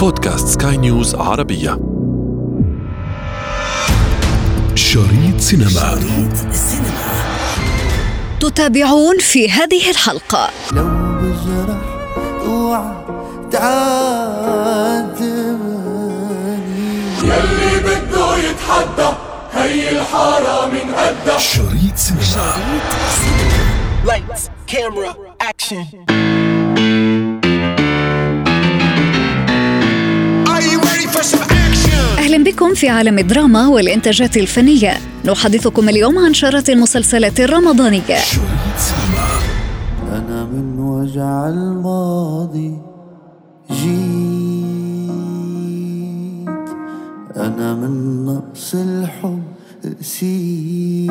بودكاست سكاي نيوز عربية. شريط سينما. شريط تتابعون في هذه الحلقة. لو بجرح اوعى تعاتبني يلي بده يتحدى هي الحارة من قدها شريط سينما. شريط سينما. Lights, camera, action. أهلا بكم في عالم الدراما والإنتاجات الفنية. نحدثكم اليوم عن شارة المسلسلات الرمضانية. أنا من وجع الماضي. جيت. أنا من نقص الحب. سيت.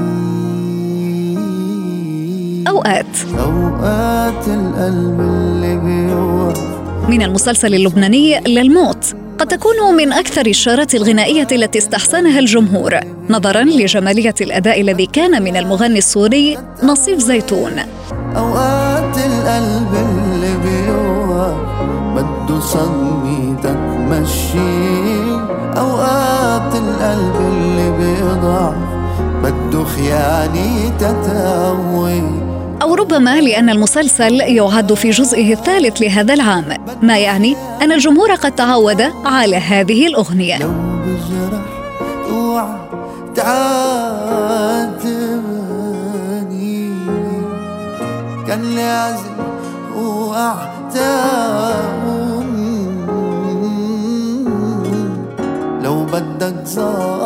أوقات. أوقات القلب اللي بيوقف. من المسلسل اللبناني للموت. قد تكون من أكثر الشارات الغنائية التي استحسنها الجمهور نظرا لجمالية الأداء الذي كان من المغني السوري نصيف زيتون. أوقات القلب اللي بيوقف بده صدمتك مشي أوقات القلب اللي بيضعف بده خيانتك تقوي أو ربما لأن المسلسل يعد في جزئه الثالث لهذا العام ما يعني أن الجمهور قد تعود على هذه الأغنية. لو كان لو بدك ظالم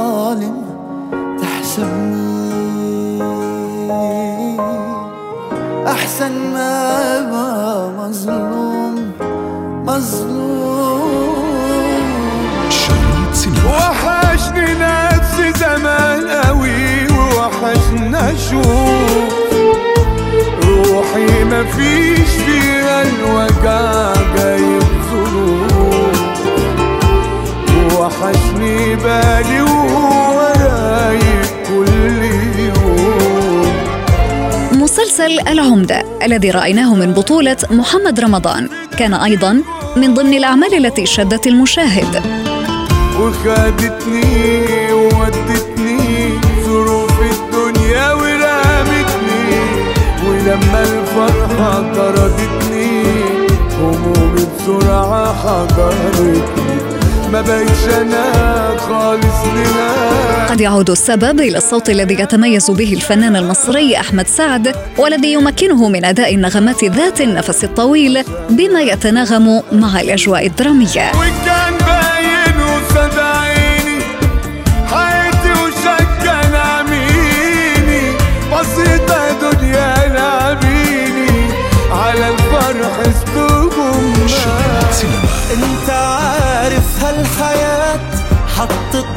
أحسن ما مظلوم مظلوم. وحشني نفسي زمان قوي ووحشنا أشوف روحي مفيش فيها الوجع جايب ظروف وحشني بالي وهو مسلسل العمدة الذي رأيناه من بطولة محمد رمضان. كان أيضا من ضمن الأعمال التي شدت المشاهد. وخدتني وودتني ظروف الدنيا ورمتني ولما الفرحة طردتني همومي بسرعة حضرتني. ما بقتش أنا خالص لنا يعود السبب إلى الصوت الذي يتميز به الفنان المصري أحمد سعد والذي يمكنه من أداء النغمات ذات النفس الطويل بما يتناغم مع الأجواء الدرامية.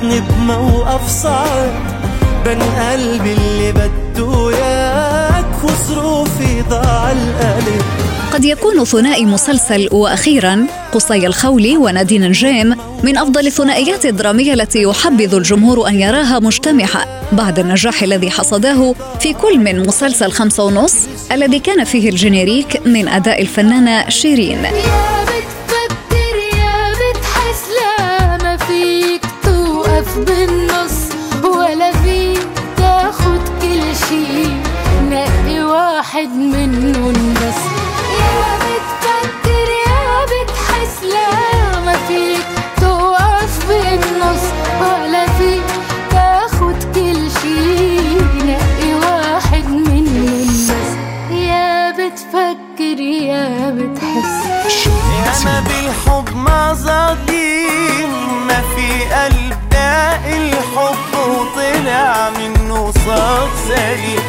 حطتني بموقف صعب بين قلبي اللي بده إياك وظروفي ضاع القلب. قد يكون ثنائي مسلسل وأخيرا قصي الخولي ونادين نجيم من أفضل الثنائيات الدرامية التي يحبذ الجمهور أن يراها مجتمعة بعد النجاح الذي حصده في كل من مسلسل خمسة ونص الذي كان فيه الجينيريك من أداء الفنانة شيرين. صوت سليم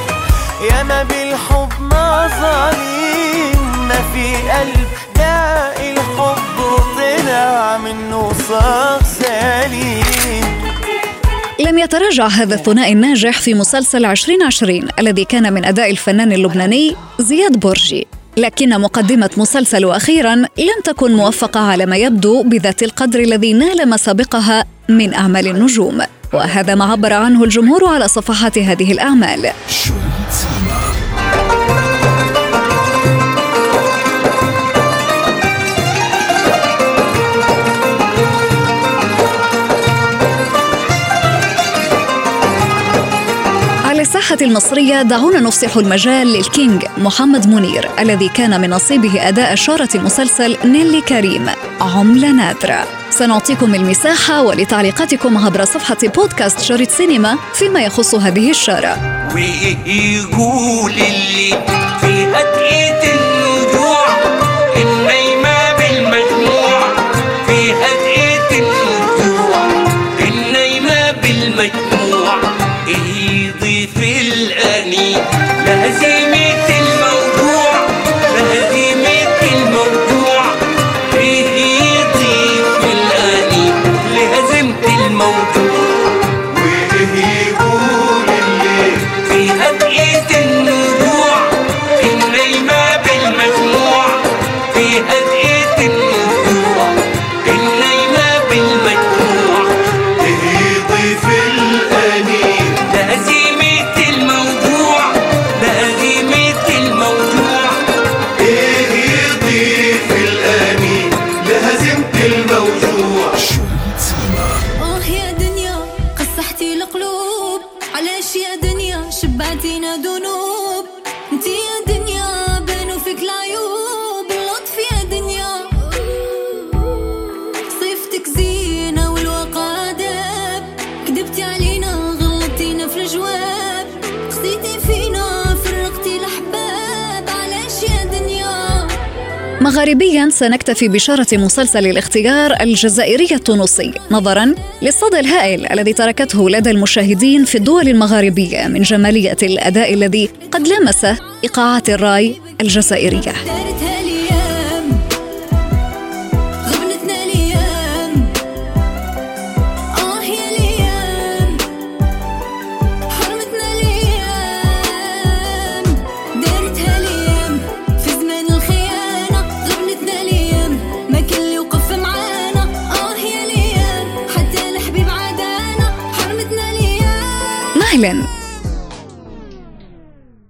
ياما بالحب مظاليم ما في قلب داق الحب وطلع منه صوت سليم لم يتراجع هذا الثنائي الناجح في مسلسل 2020 الذي كان من أداء الفنان اللبناني زياد برجي. لكن مقدمة مسلسل أخيرا لم تكن موفقة على ما يبدو بذات القدر الذي نال ما سبقها من أعمال النجوم. وهذا ما عبر عنه الجمهور على صفحات هذه الأعمال. المصرية دعونا نفسح المجال للكينج محمد منير الذي كان من نصيبه أداء شارة مسلسل نيلي كريم عملة نادرة. سنعطيكم المساحة ولتعليقاتكم عبر صفحة بودكاست شريط سينما فيما يخص هذه الشارة. ويقول اللي في هدئة الرجوع يعني لهزي مغاربيا سنكتفي بشارة مسلسل الاختيار الجزائري التونسي. نظرا للصدى الهائل الذي تركته لدى المشاهدين في الدول المغاربية من جمالية الأداء الذي قد لمس إيقاعات الرأي الجزائرية. مهلا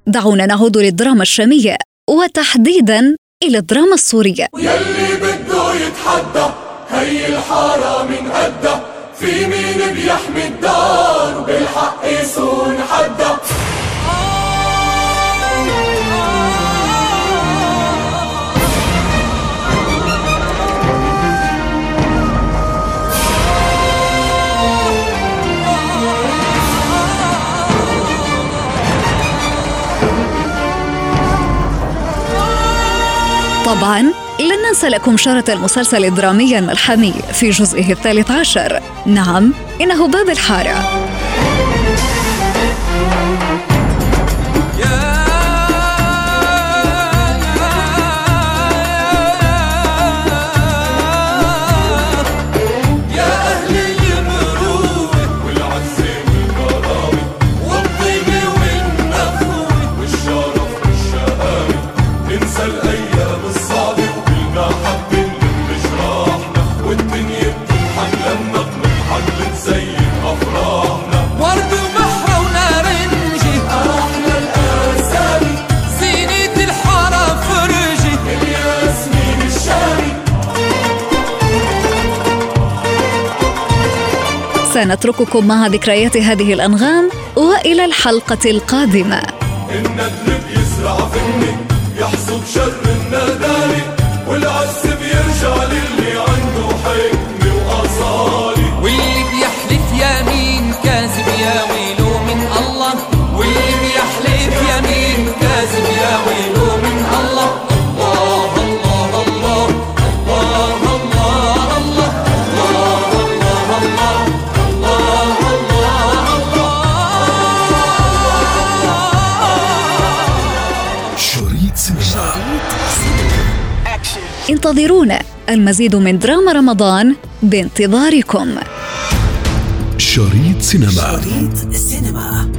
دعونا نعود للدراما الشامية وتحديدا إلى الدراما السورية. يلي بده يتحدى هي الحارة من قدها في مين بيحمي الدار؟ بالحق يصون حدا طبعا لن ننسى لكم شارة المسلسل الدرامي الملحمي في جزئه الثالث عشر. نعم إنه باب الحارة. سنترككم مع ذكريات هذه الأنغام وإلى الحلقة القادمة. الندل بيزرع فني يحصد شر الندالي والعز بيرجع للي انتظرونا المزيد من دراما رمضان بانتظاركم. شريط سينما. شريط سينما.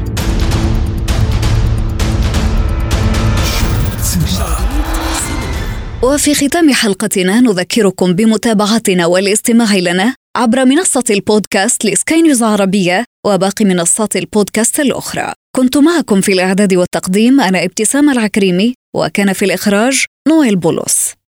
وفي ختام حلقتنا نذكركم بمتابعتنا والاستماع لنا عبر منصة البودكاست لسكاي نيوز عربية وباقي منصات البودكاست الأخرى. كنت معكم في الإعداد والتقديم أنا ابتسام العكريمي وكان في الإخراج نويل بولس